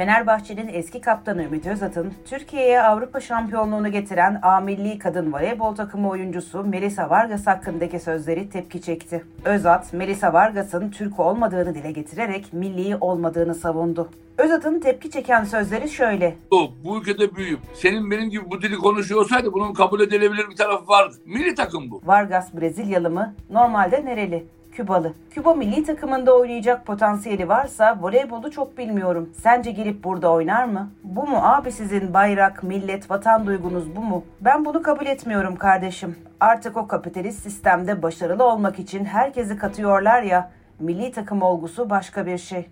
Fenerbahçe'nin eski kaptanı Ümit Özat'ın Türkiye'ye Avrupa şampiyonluğunu getiren A milli kadın voleybol takımı oyuncusu Melisa Vargas hakkındaki sözleri tepki çekti. Özat, Melisa Vargas'ın Türk olmadığını dile getirerek milli olmadığını savundu. Özat'ın tepki çeken sözleri şöyle. Bu ülkede büyüyüp senin benim gibi bu dili konuşuyor olsaydı bunun kabul edilebilir bir tarafı vardı. Milli takım bu. Vargas Brezilyalı mı? Normalde nereli? Kübalı. Küba milli takımında oynayacak potansiyeli varsa voleybolu çok bilmiyorum. Sence gelip burada oynar mı? Bu mu abi sizin bayrak, millet, vatan duygunuz bu mu? Ben bunu kabul etmiyorum kardeşim. Artık o kapitalist sistemde başarılı olmak için herkesi katıyorlar ya. Milli takım olgusu başka bir şey.